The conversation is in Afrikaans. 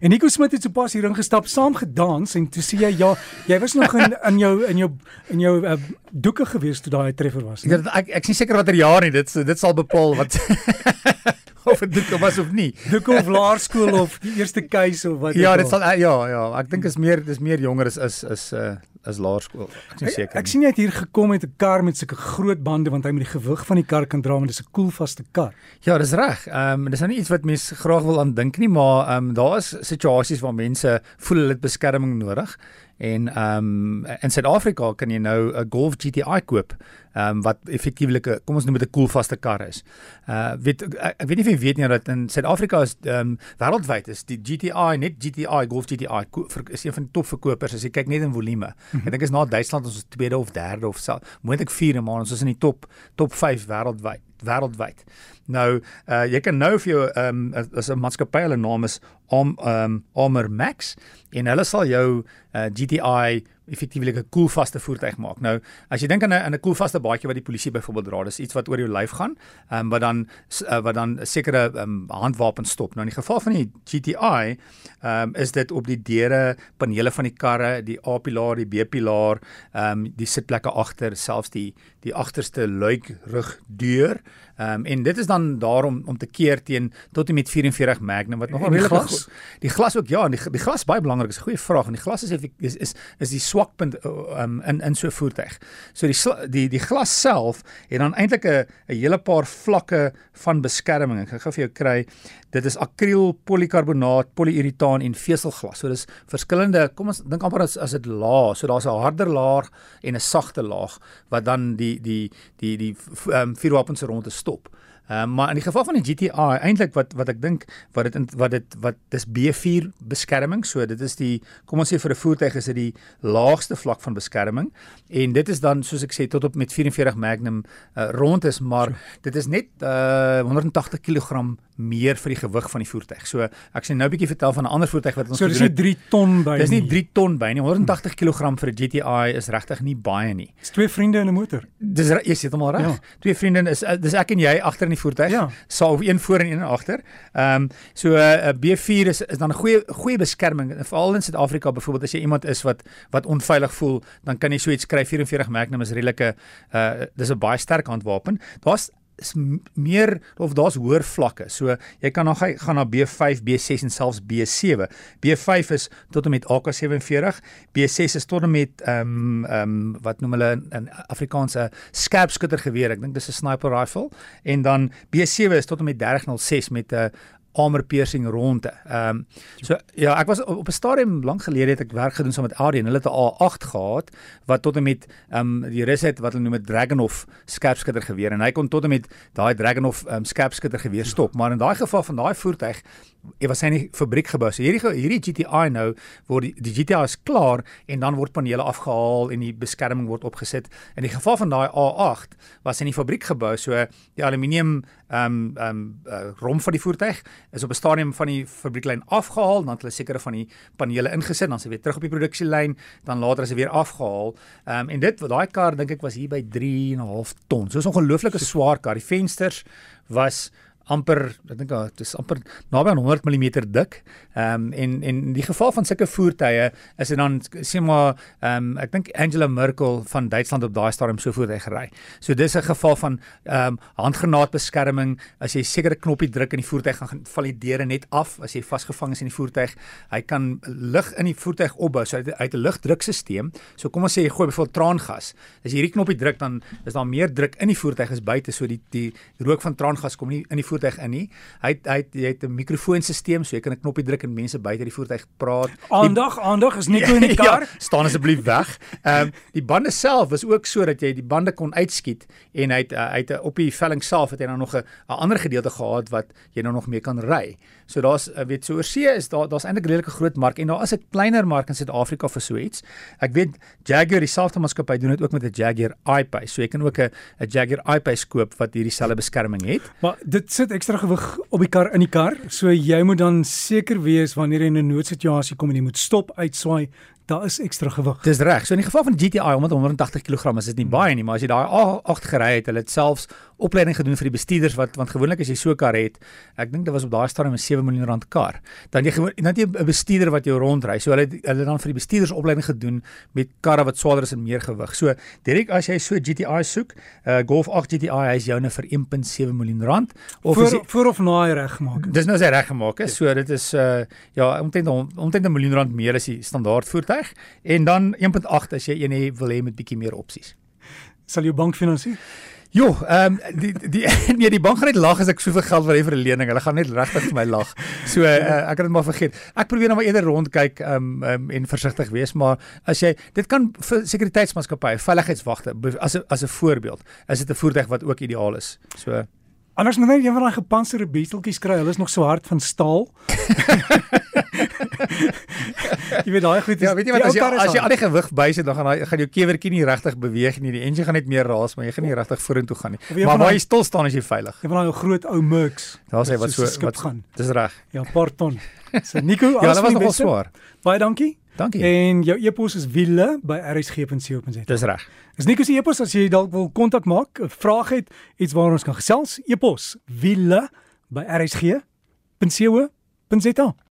En Nico Smit het sopas hier ingestap, saam gedans en toe sê jy ja, jy was nog in in jou in jou in jou uh, doeke gewees toe daai treffer was. Ek ek ek is nie seker watter jaar nie. Dit dit sal bepaal wat of dit was of nie. Doeke of laerskool of die eerste keuse of wat Ja, dit sal ja ja, ek dink is meer dis meer jonger is is is uh is laerskool. Ek is seker. Ek, ek sien jy het hier gekom met 'n kar met sulke groot bande want hy moet die gewig van die kar kan dra want dit is 'n koelvaste kar. Ja, dis reg. Ehm um, dis nou nie iets wat mense graag wil aan dink nie, maar ehm um, daar is situasies waar mense voel hulle het beskerming nodig. En ehm um, in Suid-Afrika kan jy nou 'n Golf GTI koop, ehm um, wat effektiewelik kom ons noem dit 'n koelvaste kar is. Uh weet ek, ek weet nie of jy weet nie dat in Suid-Afrika is ehm um, wêreldwyd is die GTI net GTI Golf GTI is een van die topverkopers as jy kyk net in volume. Mhm. Ek dink is na Duitsland ons tweede of derde of so moontlik vierde maar ons is in die top top 5 wêreldwyd wêreldwyd. Nou uh jy kan nou vir jou ehm um, as 'n maatskappy hulle naam is om ehm um, Armor Max en hulle sal jou uh, GTI effektiewelik 'n koelvaste voertuig maak. Nou, as jy dink aan 'n 'n koelvaste baadjie wat die polisie byvoorbeeld dra, dis iets wat oor jou lyf gaan, ehm um, wat dan uh, wat dan sekere um, handwapens stop. Nou in die geval van die GTI, ehm um, is dit op die deure, panele van die karre, die A-pilaar, die B-pilaar, ehm um, die sitplekke agter, selfs die die agterste luik rug deur. Ehm um, en dit is dan daarom om te keer teen tot en met 44 Magnum wat nogal redelik glas. Die glas ook ja, die, die glas baie belangrik, is 'n goeie vraag. En die glas is is is, is die swakpunt um, in in so 'n voertuig. So die die die glas self het dan eintlik 'n 'n hele paar vlakke van beskerming. Ek gaan gou vir jou kry. Dit is akriel, polikarbonaat, poliuretaan en veselglas. So dis verskillende, kom ons dink amper as as dit laag. So daar's 'n harder laag en 'n sagte laag wat dan die die die die ehm um, vuurwapens rond te stop. Uh, maar in die geval van die GTI eintlik wat wat ek dink wat dit wat dit wat dis B4 beskerming. So dit is die kom ons sê vir 'n voertuig is dit die laagste vlak van beskerming en dit is dan soos ek sê tot op met 44 Magnum uh, rond is, maar dit is net uh, 180 kg meer vir die gewig van die voertuig. So ek sê nou 'n bietjie vertel van 'n ander voertuig wat ons So dis nie 3 ton by nie. Dis nie 3 ton by nie. 180 kg vir 'n GTI is regtig nie baie nie. Dis twee vriende in 'n motor. Dis jy sê dit maar reg. Ja. Twee vriende is dis ek en jy agter in die voertuig. Ja. Sou of een voor en een agter. Ehm um, so 'n uh, B4 is is dan 'n goeie goeie beskerming veral in Suid-Afrika byvoorbeeld as jy iemand is wat wat onveilig voel, dan kan jy so iets kry 44 Magnum is redelike uh dis 'n baie sterk handwapen. Daar's is meer of daar's hoër vlakke. So jy kan nog gaan na B5, B6 en selfs B7. B5 is tot en met AK47, B6 is tot en met ehm um, ehm um, wat noem hulle in Afrikaanse skerpskuttergeweer. Ek dink dis 'n sniper rifle en dan B7 is tot en met 3006 met 'n armor piercing ronde. Ehm um, so ja, ek was op 'n stadium lank gelede het ek werk gedoen saam met Adrian. Hulle het 'n A8 gehad wat tot en met ehm um, die rus het wat hulle noem 'n Dragonhof skerpskutter geweer en hy kon tot en met daai Dragonhof ehm um, skerpskutter geweer stop. Maar in daai geval van daai voertuig was syne fabriek gebou. So hierdie hierdie GTI nou word die, die GTI is klaar en dan word panele afgehaal en die beskerming word opgesit. In die geval van daai A8 was in die fabriek gebou. So die aluminium ehm um, ehm um, uh, rom van die voertuig is op 'n stadium van die fabrieklyn afgehaal, dan het hulle sekere van die panele ingesit, dan se weer terug op die produksielyn, dan later is dit weer afgehaal. Ehm um, en dit daai kar dink ek was hier by 3.5 ton. So 'n ongelooflike swaar kar. Die vensters was amper ek dink dit is amper naby aan 100 mm dik. Ehm um, en en in die geval van sulke voertuie is dit dan sê maar ehm um, ek dink Angela Merkel van Duitsland op daai stadium so voertuig gery. So dis 'n geval van ehm um, handgranaatbeskerming. As jy sekere knoppie druk in die voertuig gaan val die deure net af as jy vasgevang is in die voertuig. Hy kan lug in die voertuig opbou. So hy het 'n lugdrukstelsel. So kom ons sê jy gooi byvoorbeeld traangas. As jy hierdie knoppie druk dan is daar meer druk in die voertuig as buite. So die die rook van traangas kom nie in die voertuig voertuig in nie. Hy hy hy het 'n mikrofoonstelsel so jy kan 'n knoppie druk en mense buite die voertuig praat. Aandag, aandag is nie in die kar. ja, staan asseblief weg. Ehm um, die bande self was ook so dat jy die bande kon uitskiet en hy het uh, hy het op die velling self het hy nou nog 'n ander gedeelte gehad wat jy nou nog mee kan ry. So daar's uh, weet so oor see is daar daar's eintlik 'n redelike groot mark en daar is 'n kleiner mark in Suid-Afrika vir so iets. Ek weet Jaguar dieselfde maatskappy doen dit ook met 'n Jaguar I-Pace. So jy kan ook 'n 'n Jaguar I-Pace koop wat hierdie selfde beskerming het. Maar dit sit ekstra gewig op die kar in die kar. So jy moet dan seker wees wanneer jy in 'n noodsituasie kom en jy moet stop, uitswaai, daar is ekstra gewig. Dis reg. So in die geval van GTI omdat 180 kg is dit nie baie nie, maar as jy daai A8 gery het, hulle het selfs opleiding gedoen vir die bestuurders wat want gewoonlik as jy so 'n kar het, ek dink dit was op daai stadium 'n 7 miljoen rand kar. Dan jy gewoon dan jy 'n bestuurder wat jou rondry. So hulle hulle dan vir die bestuurders opleiding gedoen met karre wat swaarder is en meer gewig. So direk as jy so GTI soek, uh, Golf 8 GTI hy is joune vir 1.7 miljoen rand of voor, jy, voor of na reggemaak. Dis nou sy reggemaak is. So dit is uh ja, omtrent omtrent 'n miljoen rand meer as die standaard voertuig en dan 1.8 as jy een wil hê met bietjie meer opsies. Sal jou bank finansier? Jo, ehm um, die die nee die bank gaan net lag as ek soveel geld wil hê vir 'n lening. Hulle gaan net regtig vir my lag. So uh, ek het dit maar vergeet. Ek probeer nou maar eerder rondkyk ehm um, um, en versigtig wees, maar as jy dit kan vir sekuriteitsmaatskappye, veiligheidswagte as as 'n voorbeeld, is dit 'n voertuig wat ook ideaal is. So Anders moet net een van daai gepantserde beeteltjies kry. Hulle is nog so hard van staal. jy weet daai goed. Ja, weet jy wat as jy as jy al die gewig bysit dan gaan daai gaan jou kewertjie nie regtig beweeg nie. Die enjin gaan net meer raas, maar jy gaan nie regtig vorentoe gaan nie. Maar waar jy stil staan is jy veilig. Jy van daai groot ou Mercs. Daar sê wat so wat gaan. Dis reg. Ja, parton. So Nico, ja, dit was nogal swaar. Baie dankie. Dankie. En jou e-pos is wiele by rsg.co.za. Dis reg. Is Nico se e-pos as jy dalk wil kontak maak, 'n vraag het, iets waaroor ons kan gesels, e-pos wiele by rsg.co.za.